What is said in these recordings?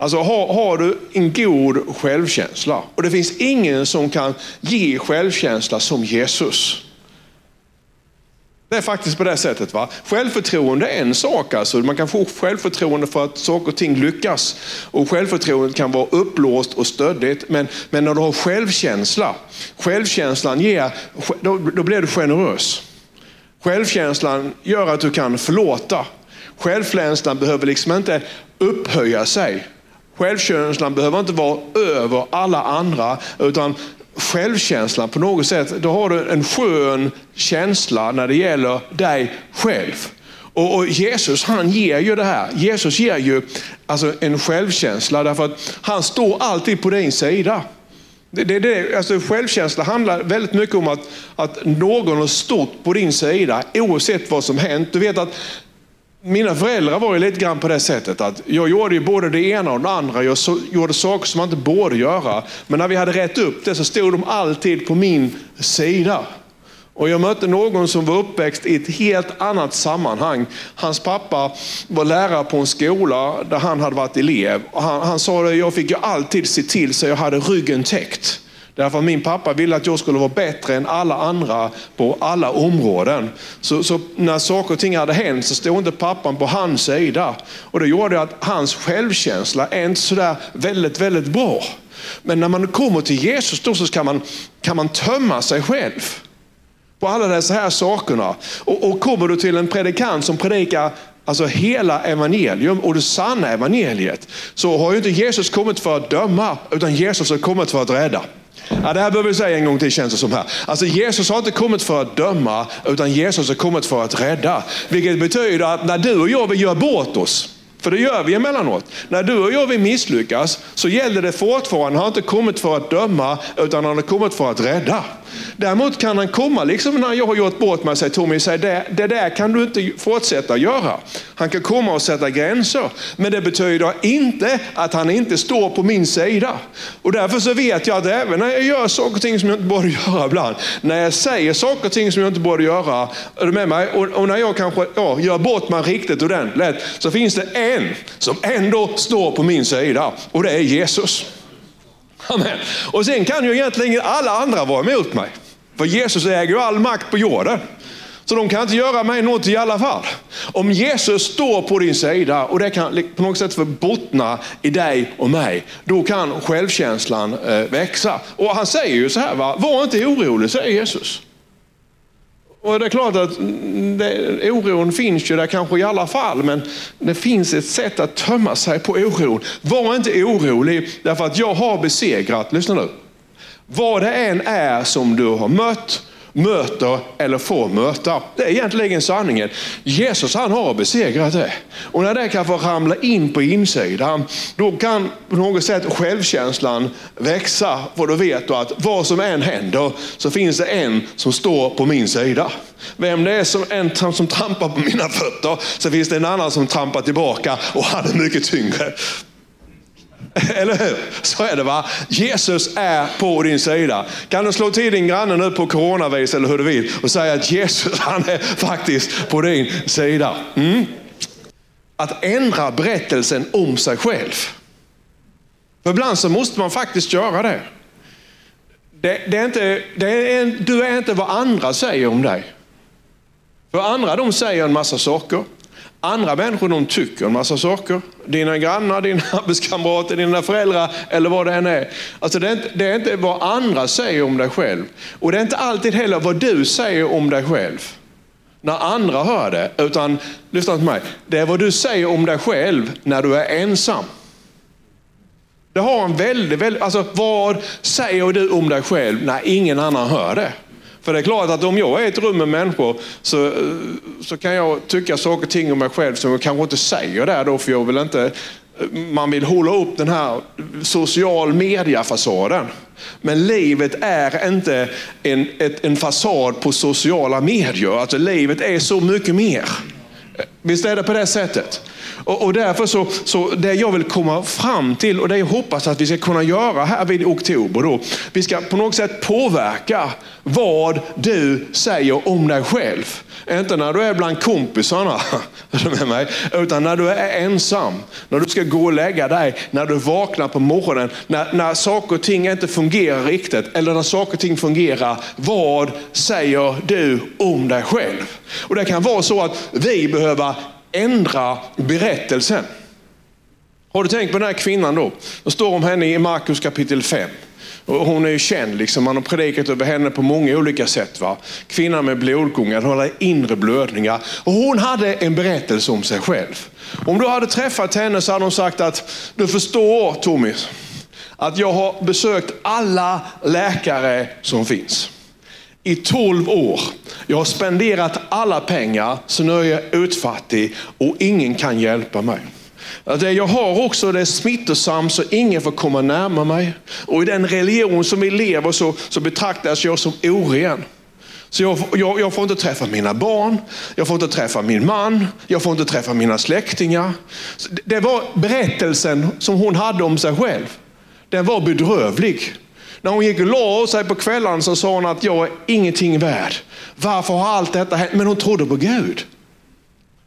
Alltså har, har du en god självkänsla, och det finns ingen som kan ge självkänsla som Jesus. Det är faktiskt på det sättet. Va? Självförtroende är en sak. Alltså. Man kan få självförtroende för att saker och ting lyckas. Och Självförtroendet kan vara upplåst och stöddigt. Men, men när du har självkänsla, självkänslan ger, då, då blir du generös. Självkänslan gör att du kan förlåta. Självkänslan behöver liksom inte upphöja sig. Självkänslan behöver inte vara över alla andra, utan självkänslan på något sätt, då har du en skön känsla när det gäller dig själv. Och, och, Jesus han ger ju det här. Jesus ger ju alltså en självkänsla därför att han står alltid på din sida. Det, det, det, alltså självkänsla handlar väldigt mycket om att, att någon har stått på din sida oavsett vad som hänt. Du vet att mina föräldrar var ju lite grann på det sättet att jag gjorde ju både det ena och det andra. Jag så, gjorde saker som man inte borde göra. Men när vi hade rätt upp det så stod de alltid på min sida. Och jag mötte någon som var uppväxt i ett helt annat sammanhang. Hans pappa var lärare på en skola där han hade varit elev. Och han, han sa att jag fick ju alltid se till så jag hade ryggen täckt. Därför att min pappa ville att jag skulle vara bättre än alla andra på alla områden. Så, så, när saker och ting hade hänt så stod inte pappan på hans sida. Och det gjorde att hans självkänsla är inte sådär väldigt, väldigt bra. Men när man kommer till Jesus då så kan man, kan man tömma sig själv på alla dessa här sakerna. Och, och kommer du till en predikant som predikar alltså hela evangelium och det sanna evangeliet, så har ju inte Jesus kommit för att döma, utan Jesus har kommit för att rädda. Ja, det här behöver vi säga en gång till känns det som här. Alltså Jesus har inte kommit för att döma, utan Jesus har kommit för att rädda. Vilket betyder att när du och jag vill göra bort oss, för det gör vi emellanåt. När du och jag vill misslyckas så gäller det fortfarande, han har inte kommit för att döma, utan han har kommit för att rädda. Däremot kan han komma, liksom när jag har gjort bort mig, säger Tommy, det, det där kan du inte fortsätta göra. Han kan komma och sätta gränser, men det betyder inte att han inte står på min sida. Och därför så vet jag att även när jag gör saker och ting som jag inte borde göra ibland, när jag säger saker och ting som jag inte borde göra, är du med mig? Och, och när jag kanske ja, gör bort mig riktigt ordentligt, så finns det en som ändå står på min sida och det är Jesus. Amen. Och sen kan ju egentligen alla andra vara emot mig. För Jesus äger ju all makt på jorden. Så de kan inte göra mig något i alla fall. Om Jesus står på din sida och det kan på något sätt bottna i dig och mig, då kan självkänslan eh, växa. Och han säger ju så här, va? var inte orolig, säger Jesus. Och det är klart att det, oron finns ju där kanske i alla fall, men det finns ett sätt att tömma sig på oron. Var inte orolig, därför att jag har besegrat, lyssna nu. Vad det än är som du har mött, möter eller får möta. Det är egentligen sanningen. Jesus han har besegrat det. Och när det kan få ramla in på insidan, då kan på något sätt självkänslan växa. För då vet du att vad som än händer så finns det en som står på min sida. Vem det är som en som trampar på mina fötter så finns det en annan som trampar tillbaka och han är mycket tyngre. Eller hur? Så är det va? Jesus är på din sida. Kan du slå till din granne nu på coronavis eller hur du vill och säga att Jesus han är faktiskt på din sida. Mm. Att ändra berättelsen om sig själv. För ibland så måste man faktiskt göra det. det, det är inte, det är, du är inte vad andra säger om dig. För andra de säger en massa saker. Andra människor de tycker en massa saker. Dina grannar, dina arbetskamrater, dina föräldrar eller vad det än är. Alltså det, är inte, det är inte vad andra säger om dig själv. Och det är inte alltid heller vad du säger om dig själv. När andra hör det. Utan, lyssna till mig. Det är vad du säger om dig själv när du är ensam. Det har en väldigt, väldigt, alltså vad säger du om dig själv när ingen annan hör det? För det är klart att om jag är i ett rum med människor så, så kan jag tycka saker och ting om mig själv som jag kanske inte säger där då, för jag vill inte man vill hålla upp den här social media-fasaden. Men livet är inte en, ett, en fasad på sociala medier. Alltså livet är så mycket mer. Visst är det på det sättet? Och, och därför så, så det jag vill komma fram till och det jag hoppas att vi ska kunna göra här vid oktober då. Vi ska på något sätt påverka vad du säger om dig själv. Inte när du är bland kompisarna, med mig, utan när du är ensam. När du ska gå och lägga dig, när du vaknar på morgonen, när, när saker och ting inte fungerar riktigt, eller när saker och ting fungerar. Vad säger du om dig själv? Och Det kan vara så att vi behöver ändra berättelsen. Har du tänkt på den här kvinnan då? Det står om henne i Markus kapitel 5. Och hon är ju känd, liksom. man har predikat över henne på många olika sätt. Va? Kvinnan med blodgångar, hon hade inre blödningar. Och hon hade en berättelse om sig själv. Om du hade träffat henne så hade hon sagt att, du förstår Tommy, att jag har besökt alla läkare som finns. I 12 år. Jag har spenderat alla pengar, så nu är jag utfattig och ingen kan hjälpa mig. Det jag har också det är smittosamt så ingen får komma närmare mig. Och i den religion som vi lever så, så betraktas jag som oren. Så jag, jag, jag, får inte träffa mina barn, jag får inte träffa min man, jag får inte träffa mina släktingar. Det var berättelsen som hon hade om sig själv. Den var bedrövlig. När hon gick och la sig på kvällen så sa hon att jag är ingenting värd. Varför har allt detta hänt? Men hon trodde på Gud.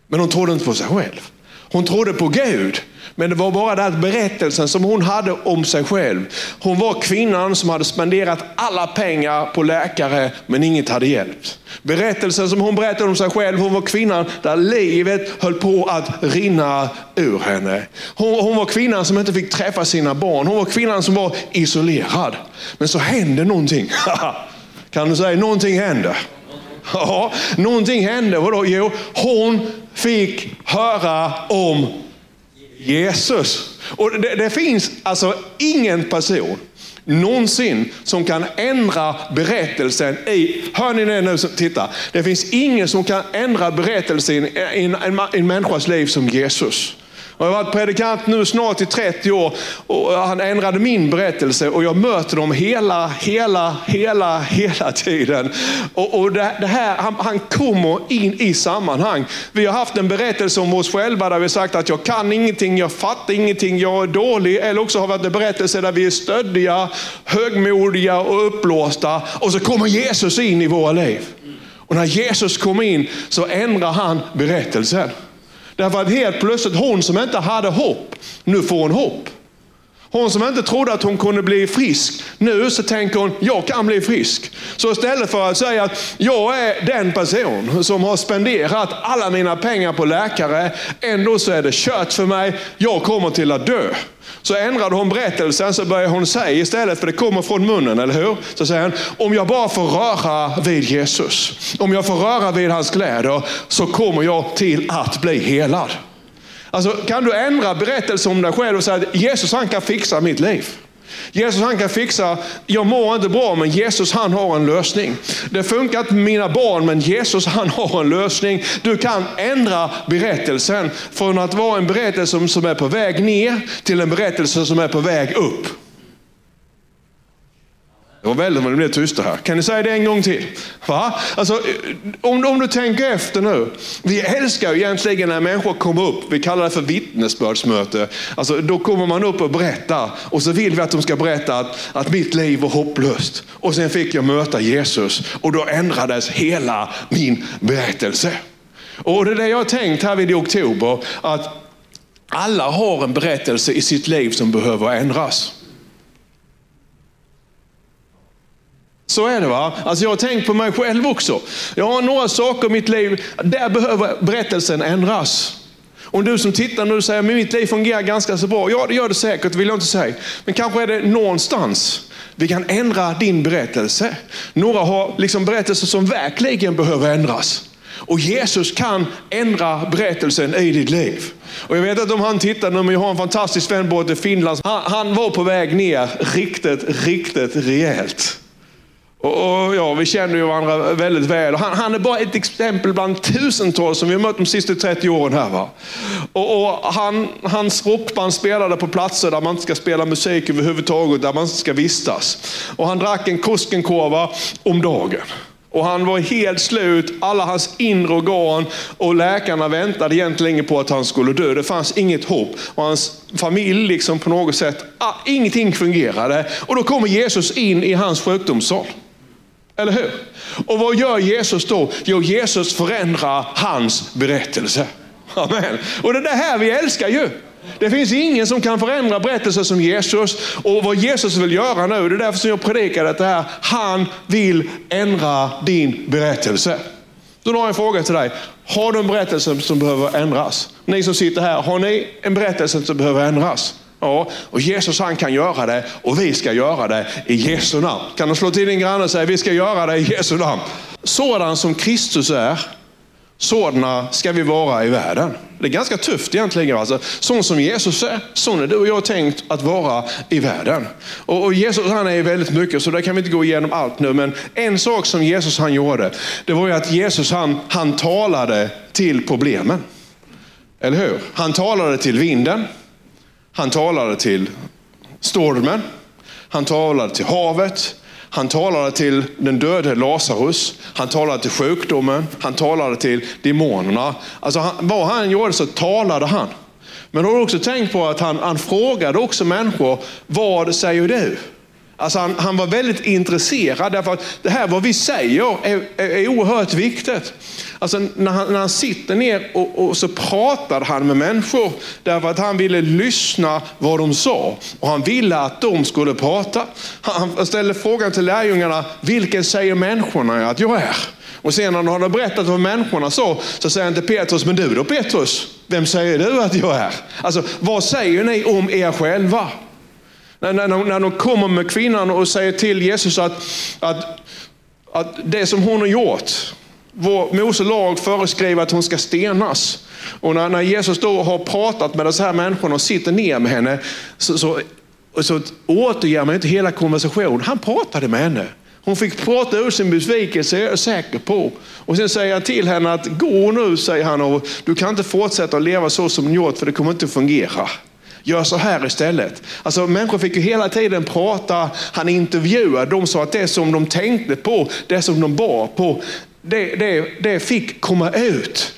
Men hon trodde inte på sig själv. Hon trodde på Gud. Men det var bara den berättelsen som hon hade om sig själv. Hon var kvinnan som hade spenderat alla pengar på läkare, men inget hade hjälpt. Berättelsen som hon berättade om sig själv, hon var kvinnan där livet höll på att rinna ur henne. Hon, hon var kvinnan som inte fick träffa sina barn. Hon var kvinnan som var isolerad. Men så hände någonting. kan du säga, någonting hände. Ja, någonting hände. Vadå? Jo, hon fick höra om Jesus. Och det, det finns alltså ingen person någonsin som kan ändra berättelsen i, hör ni det nu, titta. Det finns ingen som kan ändra berättelsen i en, en, en människas liv som Jesus. Jag har varit predikant nu snart i 30 år och han ändrade min berättelse och jag möter dem hela, hela, hela, hela tiden. Och, och det, det, här, han, han kommer in i sammanhang. Vi har haft en berättelse om oss själva där vi sagt att jag kan ingenting, jag fattar ingenting, jag är dålig. Eller också har vi haft en berättelse där vi är stöddiga, högmodiga och uppblåsta. Och så kommer Jesus in i våra liv. Och när Jesus kommer in så ändrar han berättelsen. Därför att helt plötsligt, hon som inte hade hopp, nu får hon hopp. Hon som inte trodde att hon kunde bli frisk, nu så tänker hon, jag kan bli frisk. Så istället för att säga att jag är den person som har spenderat alla mina pengar på läkare, ändå så är det kört för mig, jag kommer till att dö. Så ändrade hon berättelsen, så började hon säga istället, för det kommer från munnen, eller hur? Så säger hon, om jag bara får röra vid Jesus, om jag får röra vid hans kläder, så kommer jag till att bli helad. Alltså, kan du ändra berättelsen om dig själv och säga att Jesus han kan fixa mitt liv. Jesus han kan fixa, jag mår inte bra men Jesus han har en lösning. Det funkar inte med mina barn men Jesus han har en lösning. Du kan ändra berättelsen från att vara en berättelse som är på väg ner till en berättelse som är på väg upp. Det var väldigt vad det blev tysta här. Kan ni säga det en gång till? Va? Alltså, om, om du tänker efter nu. Vi älskar ju egentligen när människor kommer upp. Vi kallar det för vittnesbördsmöte. Alltså, då kommer man upp och berättar. Och så vill vi att de ska berätta att, att mitt liv var hopplöst. Och sen fick jag möta Jesus. Och då ändrades hela min berättelse. Och det är det jag har tänkt här vid i oktober. Att alla har en berättelse i sitt liv som behöver ändras. Så är det va? Alltså jag har tänkt på mig själv också. Jag har några saker i mitt liv, där behöver berättelsen ändras. Om du som tittar nu säger, att mitt liv fungerar ganska så bra. Ja, det gör det säkert, vill jag inte säga. Men kanske är det någonstans vi kan ändra din berättelse. Några har liksom berättelser som verkligen behöver ändras. Och Jesus kan ändra berättelsen i ditt liv. Och jag vet inte om han tittar nu, men jag har en fantastisk vän borta i Finland. Han, han var på väg ner riktigt, riktigt rejält. Och, ja, vi känner ju varandra väldigt väl. Han, han, är bara ett exempel bland tusentals som vi har mött de sista 30 åren här. Va? Och, och han, hans rockband spelade på platser där man inte ska spela musik överhuvudtaget, där man inte ska vistas. Och han drack en Koskenkorva om dagen. Och han var helt slut, alla hans inre organ och läkarna väntade egentligen på att han skulle dö. Det fanns inget hopp. Och hans familj liksom på något sätt, ah, ingenting fungerade. Och då kommer Jesus in i hans sjukdomssal. Eller hur? Och vad gör Jesus då? Jo, Jesus förändrar hans berättelse. Amen. Och det är det här vi älskar ju. Det finns ingen som kan förändra berättelser som Jesus. Och vad Jesus vill göra nu, det är därför som jag predikar detta, här. Han vill ändra din berättelse. Då har jag en fråga till dig. Har du en berättelse som behöver ändras? Ni som sitter här, har ni en berättelse som behöver ändras? Ja, och Jesus han kan göra det och vi ska göra det i Jesu namn. Kan du slå till din granne och säga vi ska göra det i Jesu namn. Sådan som Kristus är, sådana ska vi vara i världen. Det är ganska tufft egentligen. Alltså. Sån som Jesus är, sån är du och jag tänkt att vara i världen. Och, och Jesus han är väldigt mycket, så där kan vi inte gå igenom allt nu. Men en sak som Jesus han gjorde, det var ju att Jesus han, han talade till problemen. Eller hur? Han talade till vinden. Han talade till stormen. Han talade till havet. Han talade till den döde Lazarus. Han talade till sjukdomen. Han talade till demonerna. Alltså han, vad han gjorde så talade han. Men har du också tänkt på att han, han frågade också människor, vad säger du? Alltså han, han, var väldigt intresserad därför att det här vad vi säger är, är, är oerhört viktigt. Alltså när han, när han sitter ner och, och, så pratar han med människor därför att han ville lyssna vad de sa och han ville att de skulle prata. Han ställde frågan till lärjungarna, vilken säger människorna att jag är? Och sen när han hade berättat vad människorna sa så säger han till Petrus, men du då Petrus, vem säger du att jag är? Alltså vad säger ni om er själva? När, när, när de kommer med kvinnan och säger till Jesus att, att, att det som hon har gjort, vår Mose lag föreskriver att hon ska stenas. Och när, när, Jesus då har pratat med dessa här människorna och sitter ner med henne, så, så, så återger man inte hela konversationen. Han pratade med henne. Hon fick prata ur sin besvikelse, jag är säker på. Och sen säger han till henne att gå nu, säger han, och du kan inte fortsätta att leva så som du gjort, för det kommer inte att fungera. Gör så här istället. Alltså, människor fick ju hela tiden prata, han intervjuade, de sa att det som de tänkte på, det som de bar på, det, det, det fick komma ut.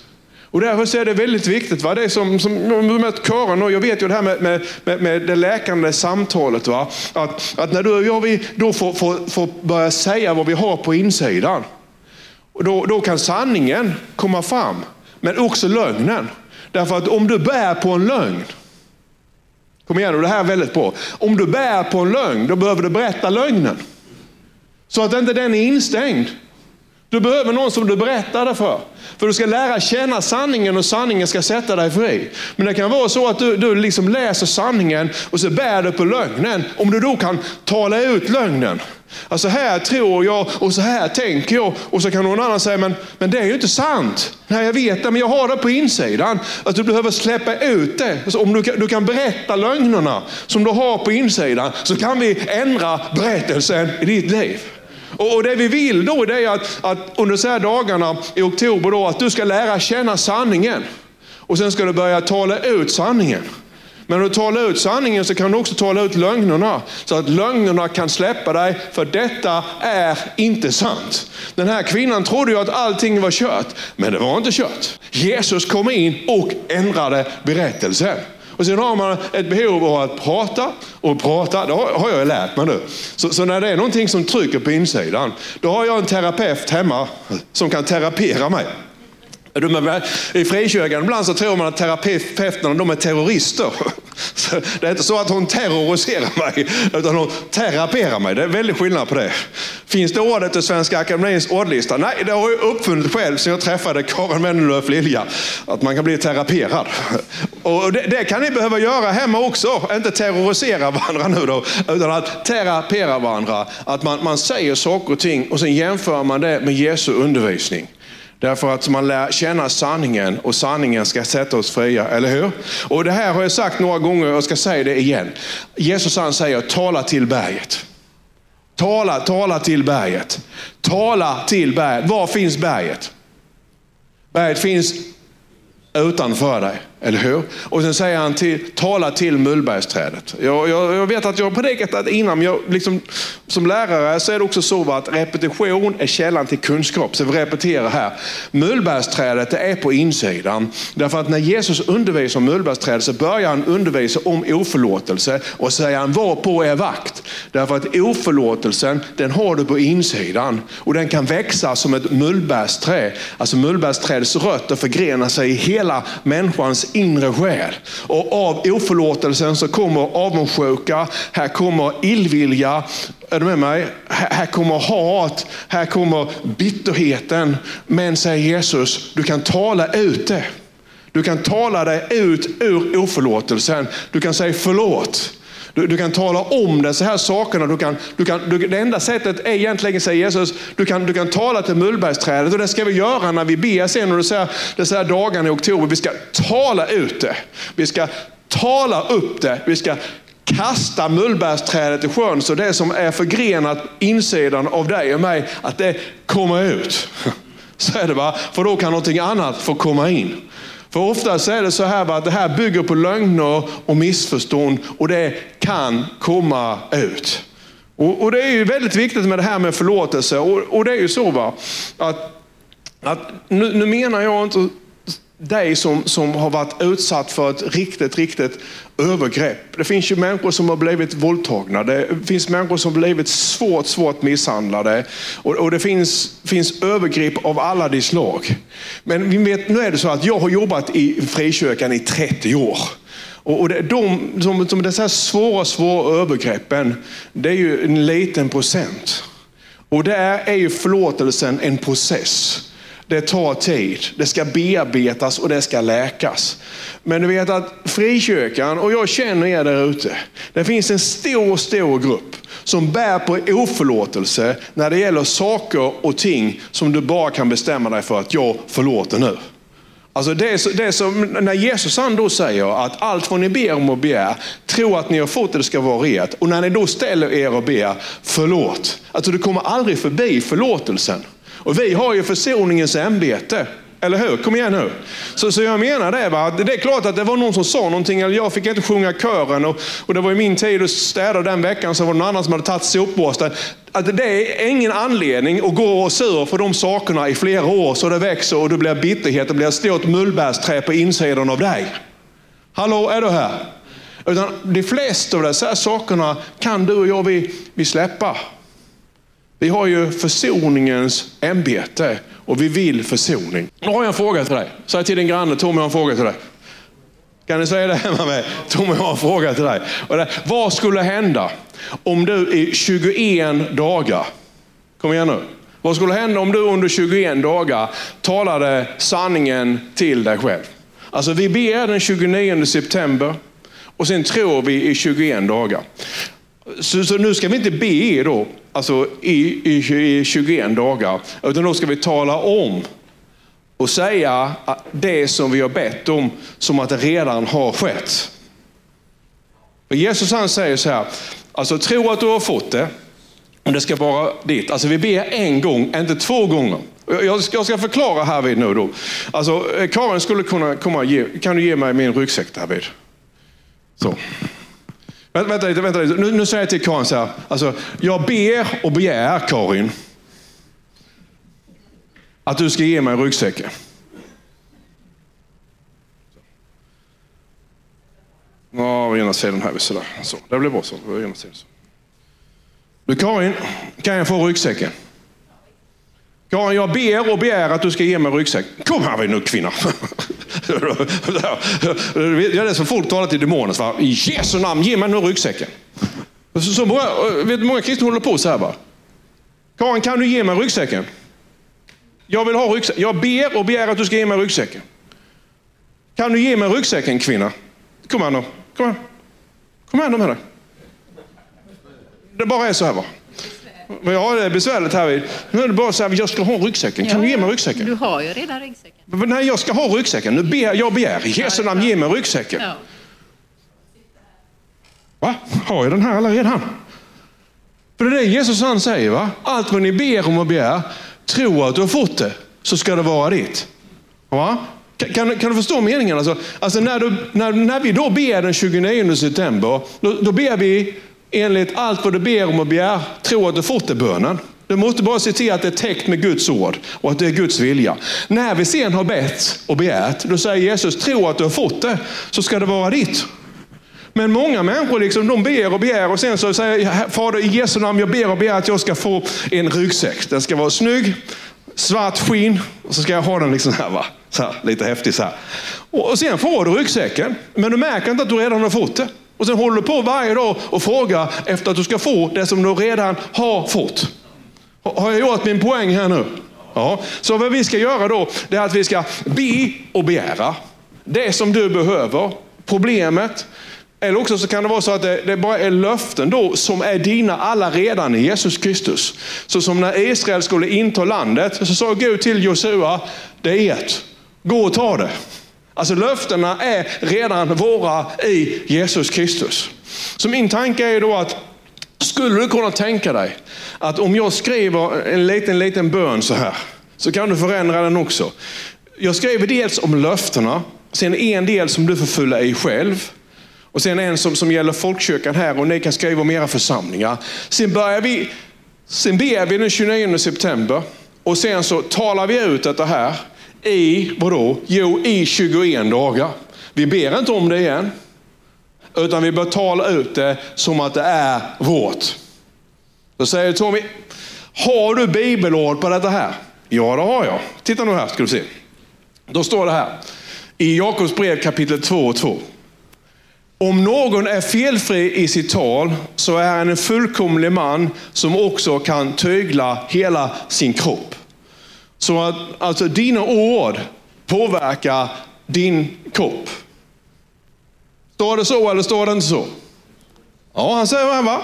Och därför är det väldigt viktigt. Va? Det är som, som mött Karin och jag vet ju det här med, med, med, med det läkande samtalet. Va? Att, att när du och jag vi då får, får, får börja säga vad vi har på insidan. Och då, då kan sanningen komma fram. Men också lögnen. Därför att om du bär på en lögn, Kom igen, och det här är väldigt bra. Om du bär på en lögn, då behöver du berätta lögnen. Så att inte den är instängd. Du behöver någon som du berättar det för. För du ska lära känna sanningen och sanningen ska sätta dig fri. Men det kan vara så att du, du liksom läser sanningen och så bär du på lögnen. Om du då kan tala ut lögnen. Så här tror jag och så här tänker jag. Och så kan någon annan säga, men, men det är ju inte sant. Nej, jag vet det, men jag har det på insidan. Att du behöver släppa ut det. Alltså, om du, du kan berätta lögnerna som du har på insidan så kan vi ändra berättelsen i ditt liv. Och, det vi vill då det är att, att under så här dagarna i oktober då, att du ska lära känna sanningen. Och sen ska du börja tala ut sanningen. Men när du talar ut sanningen så kan du också tala ut lögnerna. Så att lögnerna kan släppa dig, för detta är inte sant. Den här kvinnan trodde ju att allting var kört, men det var inte kört. Jesus kom in och ändrade berättelsen. Och sen har man ett behov av att prata och prata. Det har jag lärt mig nu. Så, så, när det är någonting som trycker på insidan, då har jag en terapeut hemma som kan terapera mig. I frikyrkan ibland så tror man att terapeuterna de är terrorister. det är inte så att hon terroriserar mig, utan hon teraperar mig. Det är väldigt skillnad på det. Finns det ordet i Svenska Akademiens ordlista? Nej, det har jag uppfunnit själv sen jag träffade Karin Wennerlöf Lilja. Att man kan bli teraperad. Och det, det, kan ni behöva göra hemma också. Inte terrorisera varandra nu då, utan att terapera varandra. Att man, man säger saker och ting och sen jämför man det med Jesu undervisning. Därför att man lär känna sanningen och sanningen ska sätta oss fria, eller hur? Och det här har jag sagt några gånger och jag ska säga det igen. Jesus han säger, tala till berget. Tala, tala till berget. Tala till berget. Var finns berget? Berget finns utanför dig. Eller hur? Och sen säger han till, tala till mullbergsträdet. Jag, jag, jag vet att jag har predikat det innan, men jag, liksom, som lärare så är det också så att repetition är källan till kunskap. Så vi repeterar här. Mullbergsträdet är på insidan. Därför att när Jesus undervisar om mullbergsträdet så börjar han undervisa om oförlåtelse och säger han var på er vakt. Därför att oförlåtelsen den har du på insidan och den kan växa som ett mullbärsträ. Alltså mullbärsträdets rötter förgrenar sig i hela människans inre själ. Och av oförlåtelsen så kommer avundsjuka, här kommer illvilja, är du med mig? Här kommer hat, här kommer bitterheten. Men säger Jesus, du kan tala ut det. Du kan tala dig ut ur oförlåtelsen. Du kan säga förlåt. Du, du, kan tala om det, så här sakerna. Du kan, du kan, du, det enda sättet är egentligen, säger Jesus, du kan, du kan tala till mullbergsträdet och det ska vi göra när vi ber sen och dessa, dessa dagarna i oktober. Vi ska tala ut det. Vi ska tala upp det. Vi ska kasta mullbärsträdet i sjön så det som är förgrenat insidan av dig och mig, att det kommer ut. Så är det va? För då kan någonting annat få komma in. För oftast är det så här att det här bygger på lögner och missförstånd och det kan komma ut. Och, och, det är ju väldigt viktigt med det här med förlåtelse. Och, och det är ju så va, att, att nu, nu menar jag inte dig som, som har varit utsatt för ett riktigt, riktigt övergrepp. Det finns ju människor som har blivit våldtagna. Det finns människor som har blivit svårt, svårt misshandlade. Och, och det finns, finns övergrepp av alla de slag. Men vi vet, nu är det så att jag har jobbat i frikyrkan i 30 år. Och, det, de, som, som dessa svåra, svåra övergreppen, det är ju en liten procent. Och där är ju förlåtelsen en process. Det tar tid, det ska bearbetas och det ska läkas. Men du vet att frikyrkan, och jag känner er där ute, det finns en stor, stor grupp som bär på oförlåtelse när det gäller saker och ting som du bara kan bestämma dig för att jag förlåter nu. Alltså det, det som när Jesus han då säger att allt vad ni ber om och begär, tro att ni har fått det, det ska vara ert. Och när ni då ställer er och ber, förlåt. Alltså du kommer aldrig förbi förlåtelsen. Och vi har ju försoningens ämbete. Eller hur? Kom igen nu. Så, så jag menar det, va? det är klart att det var någon som sa någonting, eller jag fick inte sjunga kören. Och, och det var i min tid att städa den veckan, så var det någon annan som hade tagit sopborsten. Att det är ingen anledning att gå och sur för de sakerna i flera år, så det växer och det blir bitterhet, det blir ett stort mullbärsträ på insidan av dig. Hallå, är du här? Utan de flesta av dessa sakerna kan du och jag vi, vi släppa. Vi har ju försoningens ämbete och vi vill försoning. Nu har jag en fråga till dig. Säg till din granne, Tommy har en fråga till dig. Kan ni säga det hemma med? Tommy har en fråga till dig. vad skulle hända om du i 21 dagar, kom igen nu. Vad skulle hända om du under 21 dagar talade sanningen till dig själv? Alltså vi ber den 29 september och sen tror vi i 21 dagar. Så, så, nu ska vi inte be då, alltså i, i, i 21 dagar, utan då ska vi tala om och säga det som vi har bett om som att det redan har skett. För Jesus han säger så här, alltså tro att du har fått det, och det ska vara ditt. Alltså vi ber en gång, inte två gånger. Jag ska, jag ska förklara härvid nu då. Alltså eh, Karin skulle kunna komma och ge, kan du ge mig min ryggsäck David? Så. Vänta, vänta lite, vänta lite. Nu, nu säger jag till Karin så här. Alltså, jag ber och begär, Karin, att du ska ge mig ryggsäcken. Ja, ena sidan här. Sådär. Så, det blir bra så. Ena sidan, så. Du Karin, kan jag få ryggsäcken? Karin, jag ber och begär att du ska ge mig ryggsäck. Kom här nu kvinna. Det är så folk talar till demonen. I Jesu namn, ge mig nu ryggsäcken. Så, många, vet många kristna håller på så här. Bara. Karin, kan du ge mig ryggsäcken? Jag vill ha ryggsäcken. Jag ber och begär att du ska ge mig ryggsäcken. Kan du ge mig ryggsäcken kvinna? Kom här nu. Kom här. Kom här nu med dig. Det bara är så här va. Ja, det är besvärligt här. Nu är det bara så här, jag ska ha ryggsäcken. Kan ja, du ge mig ryggsäcken? Du har ju redan ryggsäcken. Nej, jag ska ha ryggsäcken. Nu ber, jag begär i Jesu namn, ge mig ryggsäcken. Ja. Va? Har jag den här redan? För det är det Jesus han säger. va? Allt vad ni ber om och begär, tro att du har fått det, så ska det vara ditt. Va? Kan, kan, du förstå meningen? Alltså, alltså när, du, när, när vi då ber den 29 september, då, då ber vi enligt allt vad du ber om och begär, tro att du fått det bönen. Du måste bara se till att det är täckt med Guds ord och att det är Guds vilja. När vi sen har bett och begärt, då säger Jesus, tro att du har fått det, så ska det vara ditt. Men många människor liksom, de ber och begär och sen så säger Fader i Jesu namn, jag ber och begär att jag ska få en ryggsäck. Den ska vara snygg, svart skinn och så ska jag ha den liksom här, va? Så här, lite häftig så här. Och sen får du ryggsäcken, men du märker inte att du redan har fått det. Och sen håller du på varje dag och frågar efter att du ska få det som du redan har fått. Har jag gjort min poäng här nu? Ja. Så vad vi ska göra då, det är att vi ska be och begära. Det som du behöver, problemet. Eller också så kan det vara så att det, det bara är löften då som är dina alla redan i Jesus Kristus. Så som när Israel skulle inta landet så sa Gud till Josua, det är ert. Gå och ta det. Alltså löftena är redan våra i Jesus Kristus. Så min tanke är då att skulle du kunna tänka dig att om jag skriver en liten, liten bön så här, så kan du förändra den också. Jag skriver dels om löftena, sen en del som du får fylla i själv. Och sen en som, som gäller folkkyrkan här och ni kan skriva om era församlingar. Sen börjar vi, sen ber vi den 29 september och sen så talar vi ut detta här i, vadå? Jo, i 21 dagar. Vi ber inte om det igen. Utan vi betalar ut det som att det är vårt. Då säger Tommy, har du bibelord på detta här? Ja, det har jag. Titta nu här ska du se. Då står det här i Jakobs brev kapitel 2 och 2. Om någon är felfri i sitt tal så är han en fullkomlig man som också kan tygla hela sin kropp. Så att alltså, dina ord påverkar din kropp. Står det så eller står det inte så? Ja, han säger här va?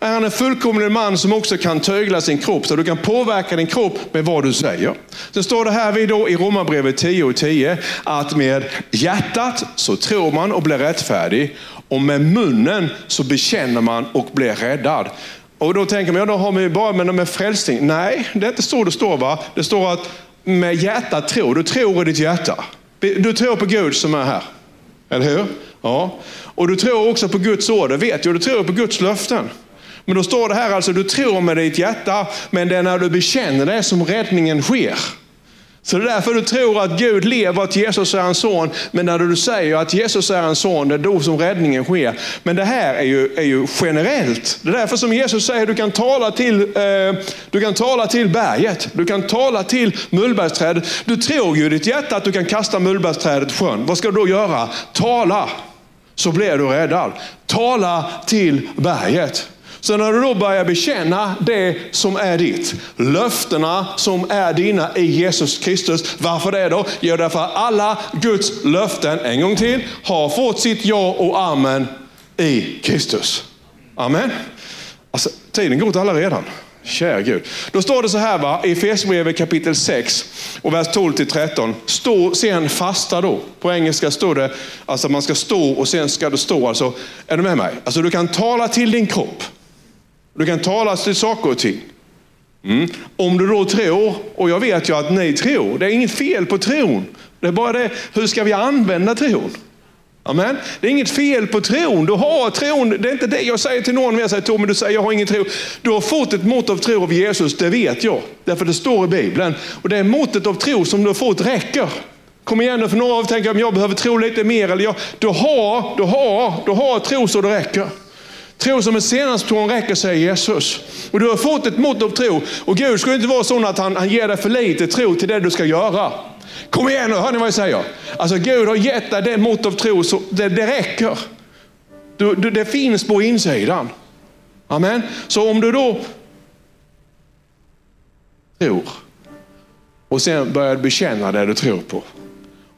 Är han en fullkomlig man som också kan tygla sin kropp, så du kan påverka din kropp med vad du säger. Sen står det här vid då i Romarbrevet 10 och 10 att med hjärtat så tror man och blir rättfärdig och med munnen så bekänner man och blir räddad. Och då tänker man, ja, då har man ju bara med, med frälsning. Nej, det är inte så det står. va? Det står att med hjärtat tror, du tror i ditt hjärta. Du tror på Gud som är här. Eller hur? Ja. Och du tror också på Guds ord, det vet jag. Du tror på Guds löften. Men då står det här alltså, du tror med ditt hjärta, men det är när du bekänner det som räddningen sker. Så det är därför du tror att Gud lever, att Jesus är en son. Men när du säger att Jesus är en son, det är då som räddningen sker. Men det här är ju, är ju generellt. Det är därför som Jesus säger att du kan tala till, eh, du kan tala till berget. Du kan tala till mullbergsträdet. Du tror ju i ditt hjärta att du kan kasta mullbergsträdet i sjön. Vad ska du då göra? Tala, så blir du räddad. Tala till berget. Så när du då börjar bekänna det som är ditt, löftena som är dina i Jesus Kristus. Varför det då? Jo, därför att alla Guds löften, en gång till, har fått sitt ja och amen i Kristus. Amen. Alltså, tiden går åt alla redan. Kära Gud. Då står det så här va, i Efesierbrevet kapitel 6 och vers 12 till 13. Stå sen fasta då. På engelska står det alltså man ska stå och sen ska du stå. Alltså, är du med mig? Alltså du kan tala till din kropp. Du kan tala till saker och ting. Mm. Om du då tror, och jag vet ju att ni tror, det är inget fel på tron. Det är bara det, hur ska vi använda tron? Amen. Det är inget fel på tron. Du har tron. Det är inte det jag säger till någon. Jag säger Tommy, du säger jag har ingen tro. Du har fått ett mått av tro av Jesus, det vet jag. Därför det står i Bibeln. Och det måttet av tro som du har fått räcker. Kom igen nu, för några av er tänker att jag behöver tro lite mer. Eller jag, du har, du har, du har tro så det räcker. Tro som en senapstrån räcker, säger Jesus. Och du har fått ett mått av tro. Och Gud ska inte vara sån att han, han ger dig för lite tro till det du ska göra. Kom igen nu, hör ni vad jag säger? Alltså Gud har gett dig det mått av tro, så det, det räcker. Du, du, det finns på insidan. Amen. Så om du då tror och sen börjar bekänna det du tror på.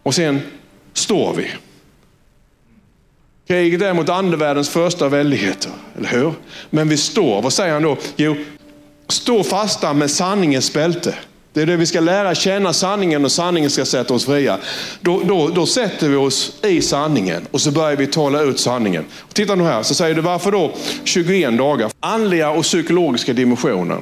Och sen står vi. Kriget är mot andevärldens första väldigheter, eller hur? Men vi står, vad säger han då? Jo, stå fasta med sanningens bälte. Det är det vi ska lära känna sanningen och sanningen ska sätta oss fria. Då, då, då sätter vi oss i sanningen och så börjar vi tala ut sanningen. Titta nu här, så säger du varför då 21 dagar? Andliga och psykologiska dimensioner.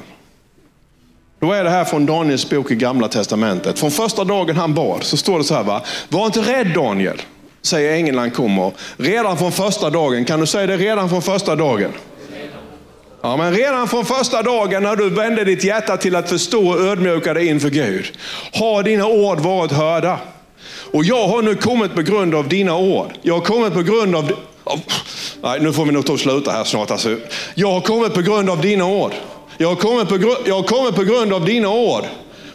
Då är det här från Daniels bok i Gamla Testamentet. Från första dagen han bad så står det så här, va? var inte rädd Daniel, säger ängeln han kommer. Redan från första dagen, kan du säga det redan från första dagen? Ja, men redan från första dagen när du vände ditt hjärta till att förstå och ödmjuka dig inför Gud, har dina ord varit hörda. Och jag har nu kommit på grund av dina ord. Jag har kommit på grund av... nej, nu får vi nog ta och sluta här snart. Alltså. Jag har kommit på grund av dina ord. Jag har kommit på, jag har kommit på grund av dina ord.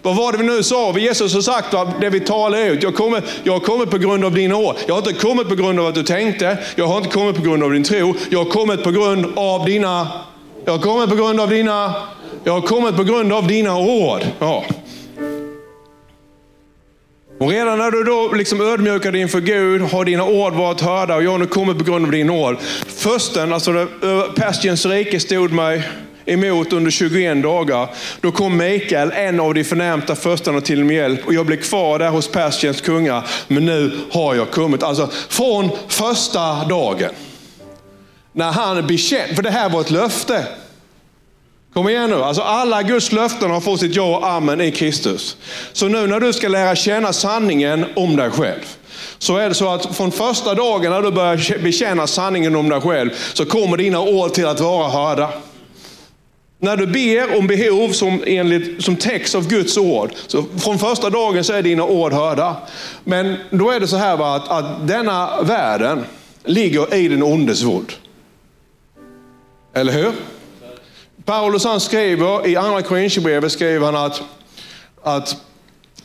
Vad var det vi nu sa? Jesus har sagt det vi talar ut. Jag, kommer, jag har kommit på grund av dina ord. Jag har inte kommit på grund av att du tänkte. Jag har inte kommit på grund av din tro. Jag har kommit på grund av dina... Jag har kommit på grund av dina... Jag har kommit på grund av dina ord. Ja. Och redan när du då liksom ödmjukar dig inför Gud har dina ord varit hörda och jag har nu kommit på grund av dina ord. Försten, alltså Persiens rike stod mig emot under 21 dagar. Då kom Mikael, en av de förnämsta förstarna till min hjälp och jag blev kvar där hos Persiens kungar. Men nu har jag kommit. Alltså från första dagen. När han bekände, för det här var ett löfte. Kom igen nu, alltså alla Guds löften har fått sitt ja och amen i Kristus. Så nu när du ska lära känna sanningen om dig själv, så är det så att från första dagen när du börjar bekänna sanningen om dig själv, så kommer dina ord till att vara hörda. När du ber om behov som, enligt, som täcks av Guds ord, så från första dagen så är dina ord hörda. Men då är det så här va, att, att denna världen ligger i den ondes våld. Eller hur? Paulus han skriver i andra Korinthierbrevet skriver han att, att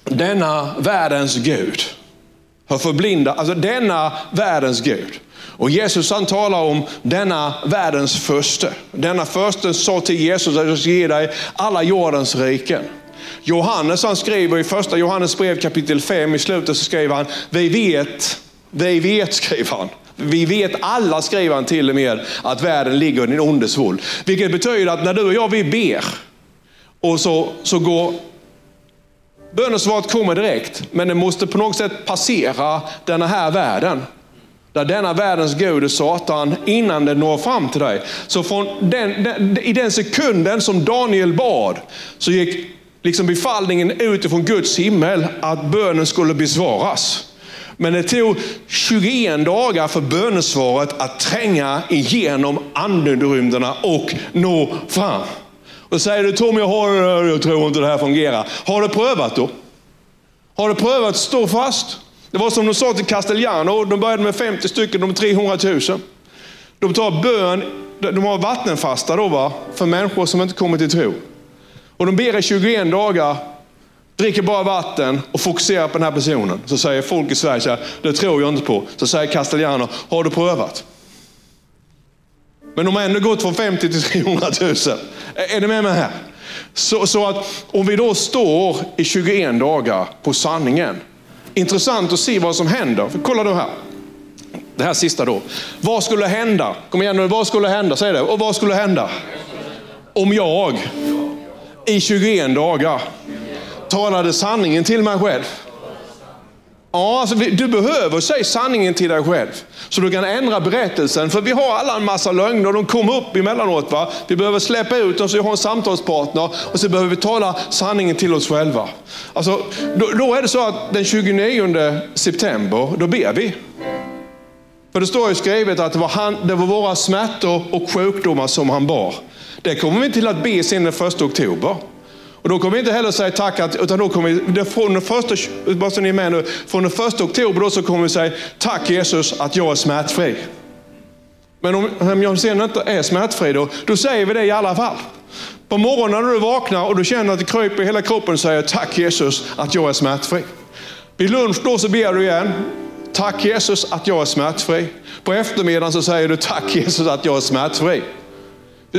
denna världens Gud har förblindat, alltså denna världens Gud. Och Jesus han talar om denna världens första. Denna första sa till Jesus att jag ska ge dig alla jordens riken. Johannes han skriver i första Johannes brev kapitel 5 i slutet så skriver han, vi vet, vi vet skriver han. Vi vet alla, skriver han till och med, att världen ligger i den ondes våld. Vilket betyder att när du och jag vi ber och så, så går bönesvaret kommer direkt, men det måste på något sätt passera den här världen. Där denna världens gud är Satan innan den når fram till dig. Så från den, den, i den sekunden som Daniel bad så gick liksom befallningen utifrån Guds himmel att bönen skulle besvaras. Men det tog 21 dagar för bönesvaret att tränga igenom andenrymderna och nå fram. Och säger du Tom, jag, har, jag tror inte det här fungerar. Har du prövat då? Har du prövat att stå fast? Det var som de sa till Castellano, de började med 50 stycken, de 300 000. De tar bön, de har vattenfasta då va, för människor som inte kommer till tro. Och de ber i 21 dagar, dricker bara vatten och fokuserar på den här personen. Så säger folk i Sverige, så här, det tror jag inte på. Så säger Castellano, har du prövat? Men de har ändå gått från 50 till 300 000. Är ni med mig här? Så, så att om vi då står i 21 dagar på sanningen, intressant att se vad som händer. För kolla då här. Det här sista då. Vad skulle hända? Kom igen nu, vad skulle hända? Säg det. Och vad skulle hända? Om jag i 21 dagar talade sanningen till mig själv. Ja, alltså, du behöver säga sanningen till dig själv. Så du kan ändra berättelsen. För vi har alla en massa lögner, och de kommer upp emellanåt. Va? Vi behöver släppa ut dem så vi har en samtalspartner. Och så behöver vi tala sanningen till oss själva. Alltså, då, då är det så att den 29 september, då ber vi. För det står ju skrivet att det var, han, det var våra smärtor och sjukdomar som han bar. Det kommer vi till att be sen den 1 oktober. Och då kommer vi inte heller säga tack, att, utan då kommer vi, från den första, bara så ni är med nu, från den första oktober då så kommer vi säga tack Jesus att jag är smärtfri. Men om, om jag sen inte är smärtfri då, då säger vi det i alla fall. På morgonen när du vaknar och du känner att det kryper i hela kroppen säger tack Jesus att jag är smärtfri. Vid lunch då så ber du igen. Tack Jesus att jag är smärtfri. På eftermiddagen så säger du tack Jesus att jag är smärtfri.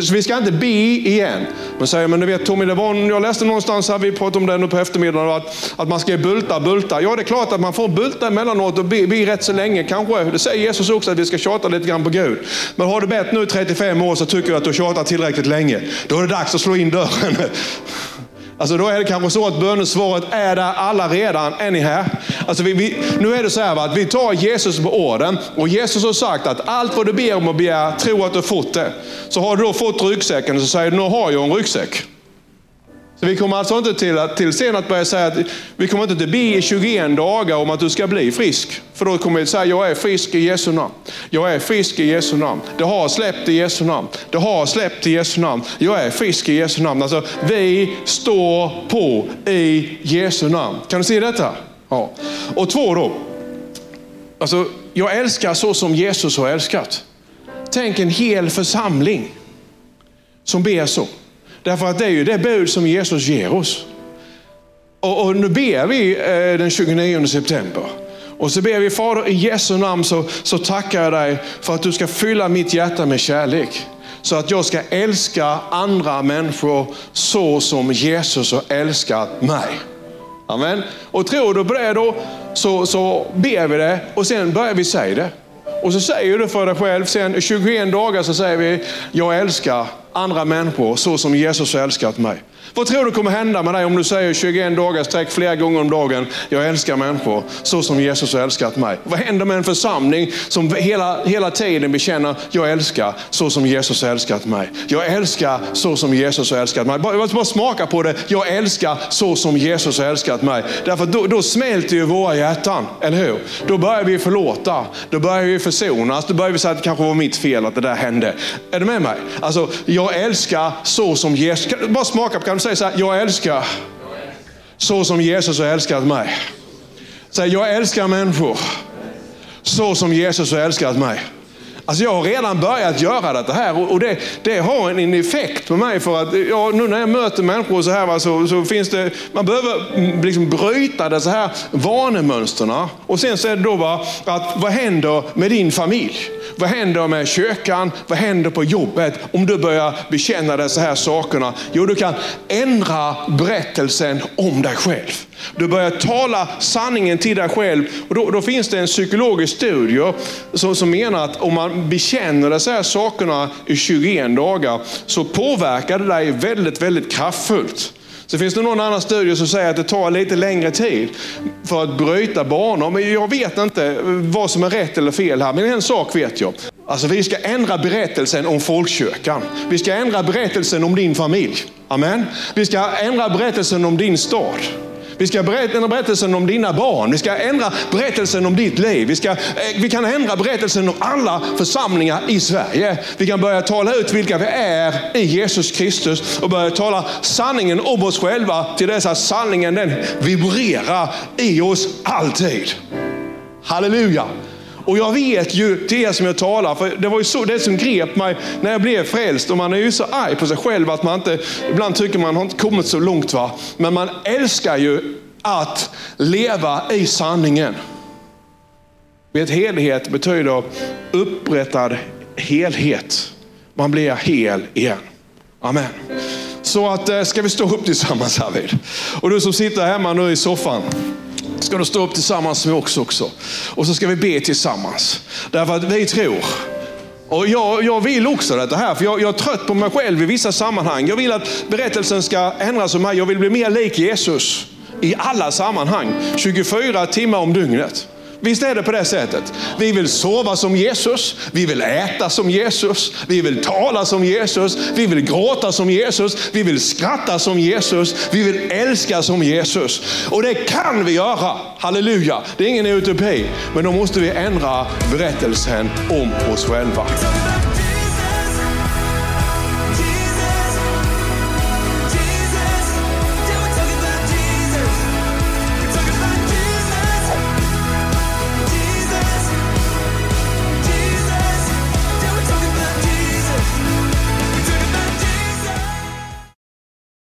Så vi ska inte be igen. Men säger, men du vet Tommy, det var, jag läste någonstans, här, vi pratade om det nu på eftermiddagen, att, att man ska bulta, bulta. Ja, det är klart att man får bulta emellanåt och be, be rätt så länge kanske. Det säger Jesus också, att vi ska tjata lite grann på Gud. Men har du bett nu 35 år så tycker jag att du har tjatat tillräckligt länge. Då är det dags att slå in dörren. Alltså då är det kanske så att bönesvaret är där alla redan. Är ni här? Alltså vi, vi, nu är det så här va, att vi tar Jesus på orden och Jesus har sagt att allt vad du ber om och begär, tro att du har fått det. Så har du då fått ryggsäcken så säger du, nu har jag en ryggsäck. Så vi kommer alltså inte till, att, till sen att börja säga att vi kommer inte att be i 21 dagar om att du ska bli frisk. För då kommer vi att säga, jag är frisk i Jesu namn. Jag är frisk i Jesu namn. Det har släppt i Jesu namn. Det har släppt i Jesu namn. Jag är frisk i Jesu namn. Alltså, vi står på i Jesu namn. Kan du se detta? Ja. Och två då. Alltså, jag älskar så som Jesus har älskat. Tänk en hel församling som ber så. Därför att det är ju det bud som Jesus ger oss. Och, och nu ber vi eh, den 29 september. Och så ber vi Fader i Jesu namn så, så tackar jag dig för att du ska fylla mitt hjärta med kärlek. Så att jag ska älska andra människor så som Jesus har älskat mig. Amen. Och tror du på det då så, så ber vi det och sen börjar vi säga det. Och så säger du för dig själv, sen 21 dagar så säger vi, jag älskar andra människor så som Jesus har älskat mig. Vad tror du kommer hända med dig om du säger 21 dagar sträck flera gånger om dagen, jag älskar människor så som Jesus har älskat mig. Vad händer med en församling som hela, hela tiden bekänner, jag älskar så som Jesus har älskat mig. Jag älskar så som Jesus har älskat mig. Bara, bara smaka på det, jag älskar så som Jesus har älskat mig. Därför då, då smälter ju våra hjärtan, eller hur? Då börjar vi förlåta, då börjar vi försonas, då börjar vi säga att det kanske var mitt fel att det där hände. Är du med mig? Alltså, jag älskar så som Jesus, bara smaka på, kan säg så här, jag älskar så som Jesus har älskat mig. Säg, jag älskar människor så som Jesus har älskat mig. Alltså jag har redan börjat göra det här och det, det har en effekt på mig. För att ja, nu när jag möter människor så här så, så finns det, man behöver liksom bryta dessa här vanemönstren. Och sen så är det då va, att vad händer med din familj? Vad händer med kyrkan? Vad händer på jobbet om du börjar bekänna dessa här sakerna? Jo, du kan ändra berättelsen om dig själv. Du börjar tala sanningen till dig själv. Och då, då finns det en psykologisk studie som, som menar att om man bekänner dessa här sakerna i 21 dagar så påverkar det dig väldigt, väldigt kraftfullt. Så finns det någon annan studie som säger att det tar lite längre tid för att bryta banor. Men jag vet inte vad som är rätt eller fel här. Men en sak vet jag. Alltså vi ska ändra berättelsen om folkkyrkan. Vi ska ändra berättelsen om din familj. Amen. Vi ska ändra berättelsen om din stad. Vi ska ändra berättelsen om dina barn. Vi ska ändra berättelsen om ditt liv. Vi, ska, eh, vi kan ändra berättelsen om alla församlingar i Sverige. Vi kan börja tala ut vilka vi är i Jesus Kristus och börja tala sanningen om oss själva till dess att sanningen den vibrerar i oss alltid. Halleluja! Och jag vet ju till er som jag talar, för det var ju så det som grep mig när jag blev frälst. Och man är ju så arg på sig själv att man inte, ibland tycker man har inte kommit så långt. va. Men man älskar ju att leva i sanningen. Vet, helhet betyder upprättad helhet. Man blir hel igen. Amen. Så att, eh, ska vi stå upp tillsammans Arvid? Och du som sitter hemma nu i soffan ska du stå upp tillsammans med oss också. Och så ska vi be tillsammans. Därför att vi tror och jag, jag, vill också detta här, för jag, jag, är trött på mig själv i vissa sammanhang. Jag vill att berättelsen ska ändras om mig. Jag vill bli mer lik Jesus i alla sammanhang. 24 timmar om dygnet. Visst är det på det sättet? Vi vill sova som Jesus, vi vill äta som Jesus, vi vill tala som Jesus, vi vill gråta som Jesus, vi vill skratta som Jesus, vi vill älska som Jesus. Och det kan vi göra, halleluja. Det är ingen utopi, men då måste vi ändra berättelsen om oss själva.